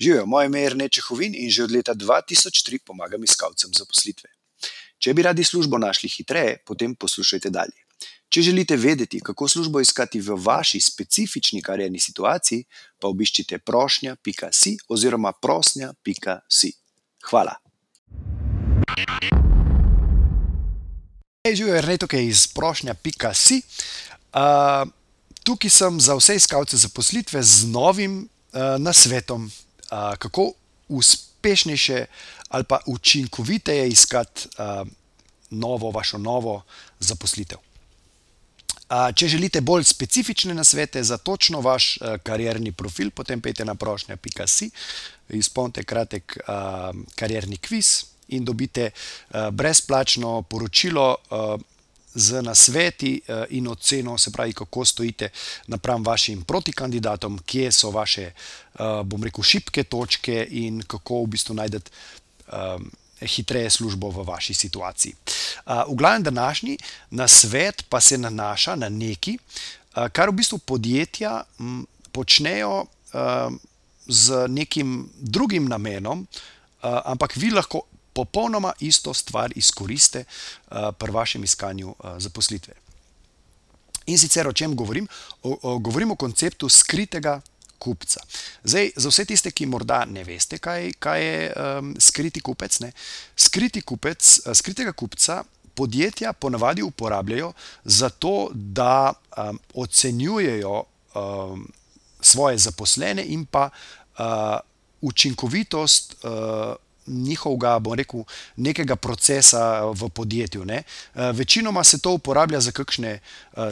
Živijo, moje ime je Rene Čehovin in že od leta 2003 pomagam iskalcem zaposlitve. Če bi radi službo našli hitreje, potem poslušajte dalje. Če želite vedeti, kako službo iskati v vaši specifični karjerni situaciji, pa obiščite prošnja.si oziroma prosnja.si. Hvala. Hej, živijo, Rene tukaj iz prošnja.si. Uh, tukaj sem za vse iskalce zaposlitve z novim uh, nasvetom, kako uspešnejše ali pa učinkoviteje iskati novo, vašo novo zaposlitev. Če želite bolj specifične nasvete za točno vaš karjerni profil, potem pejte na prošnja.si, izpolnite kratek karjerni kviz in dobite brezplačno poročilo. Z nasveti eh, in oceno, se pravi, kako stojite napram vašim protikandidatom, kje so vaše, eh, bom rekel, šibke točke in kako v bistvu najdete eh, hitreje službo v vaši situaciji. V glavnem današnji nasvet pa se nanaša na neki, kar v bistvu podjetja počnejo z nekim drugim namenom, ampak vi lahko popolnoma isto stvar izkoriste uh, pri vašem iskanju uh, zaposlitve. In sicer o čem govorim? O, o, govorim o konceptu skritega kupca. Zdaj, za vse tiste, ki morda ne veste, kaj, kaj je um, skriti kupec, ne? skriti kupec, uh, skritega kupca. Podjetja ponavadi uporabljajo za to, da um, ocenjujejo um, svoje zaposlene in pa uh, učinkovitost uh, njihovega, bom rekel, nekega procesa v podjetju. Ne. Eh, večinoma se to uporablja za kakšne eh,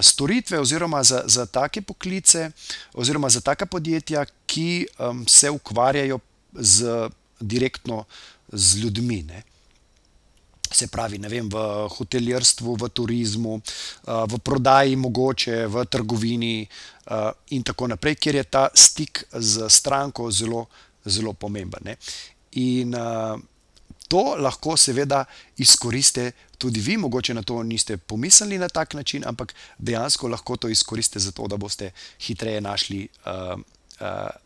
storitve, oziroma za, za take poklice, oziroma za taka podjetja, ki um, se ukvarjajo z, direktno z ljudmi. Ne. Se pravi, vem, v hotelirstvu, v turizmu, eh, v prodaji, mogoče v trgovini, in tako naprej, kjer je ta stik z stranko zelo, zelo pomemben. In uh, to lahko seveda izkoriste tudi vi, mogoče na to niste pomislili na tak način, ampak dejansko lahko to izkoriste za to, da boste hitreje našli. Uh,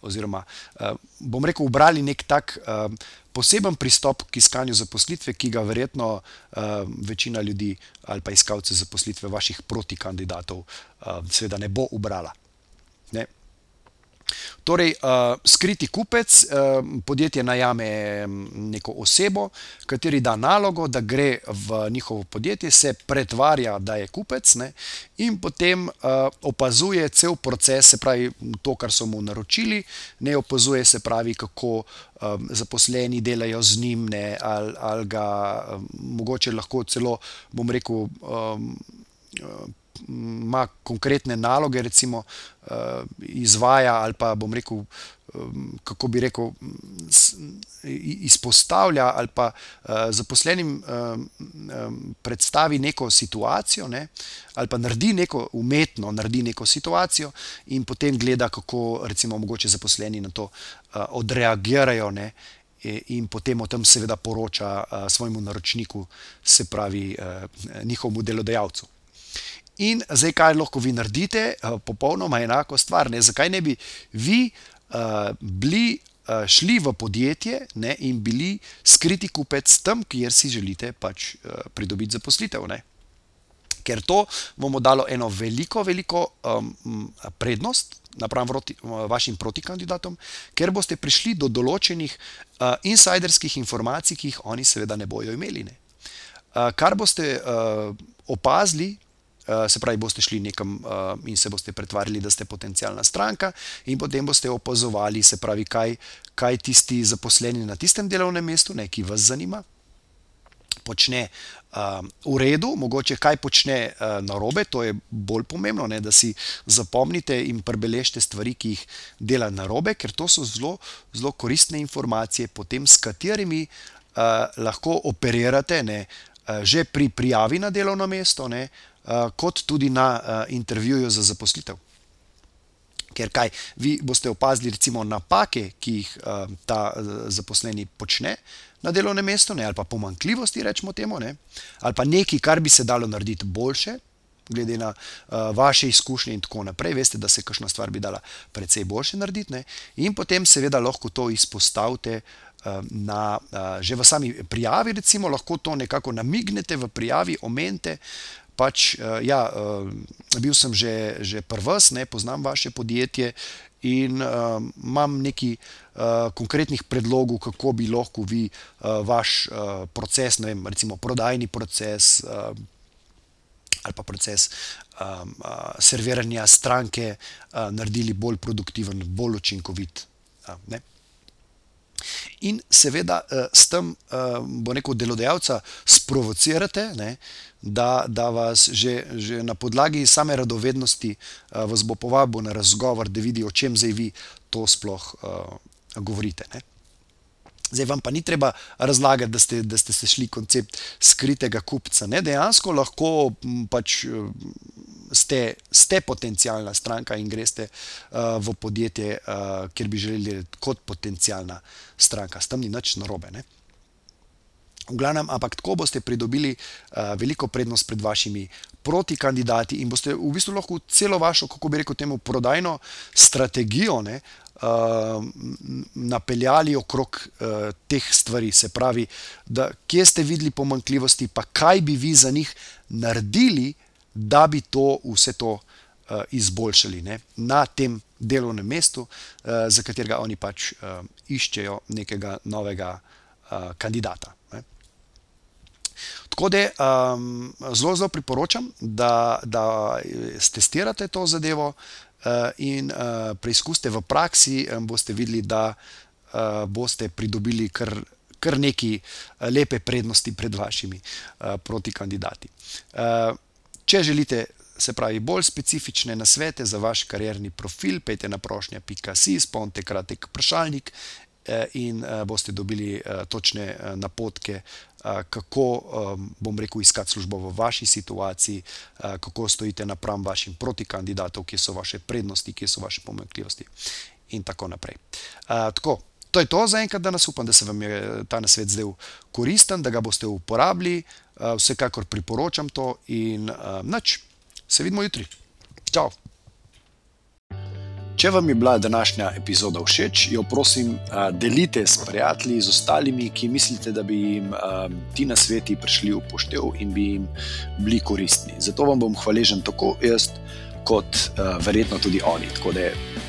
oziroma, uh, bom rekel, obrali nek tak uh, poseben pristop k iskanju zaposlitve, ki ga verjetno uh, večina ljudi ali pa iskalcev zaposlitve vaših protikandidatov, uh, seveda ne bo obrala. Ne? Torej, uh, skriti kupec, uh, podjetje najame neko osebo, kateri da nalogo, da gre v njihovo podjetje, se pretvarja, da je kupec, ne, in potem uh, opazuje cel proces, se pravi, to, kar so mu naročili, ne opazuje se pravi, kako um, zaposleni delajo z njim, ne, ali, ali ga um, mogoče lahko celo, bom rekel. Um, ima konkretne naloge, recimo, uh, izvaja ali pa bom rekel, kako bi rekel, izpostavlja ali pa uh, zaposlenim predstavi neko situacijo, ne, ali pa naredi neko umetno, naredi neko situacijo in potem gleda, kako recimo mogoče zaposleni na to uh, odreagirajo. Ne, In potem o tem, seveda, poroča uh, svojemu naročniku, se pravi, uh, njihovemu delodajalcu. In zdaj, kaj lahko vi naredite, eh, popolnoma enako stvar. Ne? Zakaj ne bi vi uh, bili, uh, šli v podjetje ne? in bili skriti kupec tam, kjer si želite pač uh, pridobiti zaposlitev? Ne? Ker to bomo dalo eno veliko, veliko um, prednost napram vroti, vašim protikandidatom, ker boste prišli do določenih uh, insiderskih informacij, ki jih oni seveda ne bojo imeli. Ne? Uh, kar boste uh, opazili, se pravi, boste šli nekam uh, in se boste pretvarjali, da ste potencijalna stranka, in potem boste opazovali, se pravi, kaj, kaj tisti zaposleni na tistem delovnem mestu, ne, ki vas zanima, počne uh, v redu, mogoče kaj počne uh, na robe, to je bolj pomembno, ne, da si zapomnite in prebeležite stvari, ki jih dela na robe, ker to so zelo, zelo koristne informacije, potem s katerimi uh, lahko operirate. Ne, Že pri prijavi na delovno mesto, ne, Eh, kot tudi na uh, intervjuju za zaposlitev. Ker kaj, vi boste opazili, recimo, napake, ki jih uh, ta uh, zaposleni počne na delovnem mestu, ne, ali pa pomankljivosti, rečemo temu, ne, ali pa nekaj, kar bi se dalo narediti boljše, glede na uh, vaše izkušnje in tako naprej. Veste, da se kakšna stvar bi dala precej boljše narediti. Ne? In potem, seveda, lahko to izpostavite. Na, že v sami prijavi, recimo, lahko to nekako namignete v prijavi, omenite. Pač, ja, bil sem že, že prvs, ne poznam vaše podjetje in uh, imam nekaj uh, konkretnih predlogov, kako bi lahko vi uh, vaš uh, proces, ne vem, recimo prodajni proces. Uh, Ali pa proces um, uh, serviranja stranke uh, naredili bolj produktiven, bolj učinkovit. Uh, In seveda uh, s tem, uh, bo rekel, delodajalca sprovocirate, ne, da, da vas že, že na podlagi same radovednosti uh, vas bo povabil na razgovor, da vidi, o čem zdaj vi to sploh uh, govorite. Ne. Zdaj vam pa ni treba razlagati, da ste, da ste šli koncept skritega kupca. Ne? Dejansko lahko pač ste, ste potencijalna stranka in greste uh, v podjetje, uh, kjer bi želeli kot potencijalna stranka. S tem ni nič narobe. Ne? V glavnem, ampak tako boste pridobili uh, veliko prednost pred vašimi protikandidati in boste v bistvu lahko celo vašo, kako bi rekel, temu prodajno strategijo ne, uh, napeljali okrog uh, teh stvari. Se pravi, da, kje ste videli pomankljivosti, pa kaj bi vi za njih naredili, da bi to vse to uh, izboljšali ne, na tem delovnem mestu, uh, za katerega oni pač uh, iščejo nekega novega uh, kandidata. Ne. Tako da um, zelo, zelo priporočam, da, da testirate to zadevo uh, in uh, preizkusite v praksi, in boste videli, da uh, boste pridobili kar, kar neki lepe prednosti pred vašimi uh, protikandidati. Uh, Če želite, se pravi, bolj specifične nasvete za vaš karjerni profil, pejte na prošnja.si, izpolnite kratek vprašalnik eh, in eh, boste dobili eh, točne napotke, kako bom rekel, iskati službo v vaši situaciji, kako stojite napram vašim protikandidatom, kje so vaše prednosti, kje so vaše pomanjkljivosti in tako naprej. Tako. To je to za enkrat, da nas upam, da se vam je ta nasvet zdel koristen, da ga boste uporabili. Uh, vsekakor priporočam to in uh, nič, se vidimo jutri. Čau! Če vam je bila današnja epizoda všeč, jo prosim, uh, delite s prijatelji, z ostalimi, ki mislite, da bi jim ti nasveti prišli v poštev in bi jim bili koristni. Zato vam bom hvaležen tako jaz, kot verjetno tudi oni. Tako da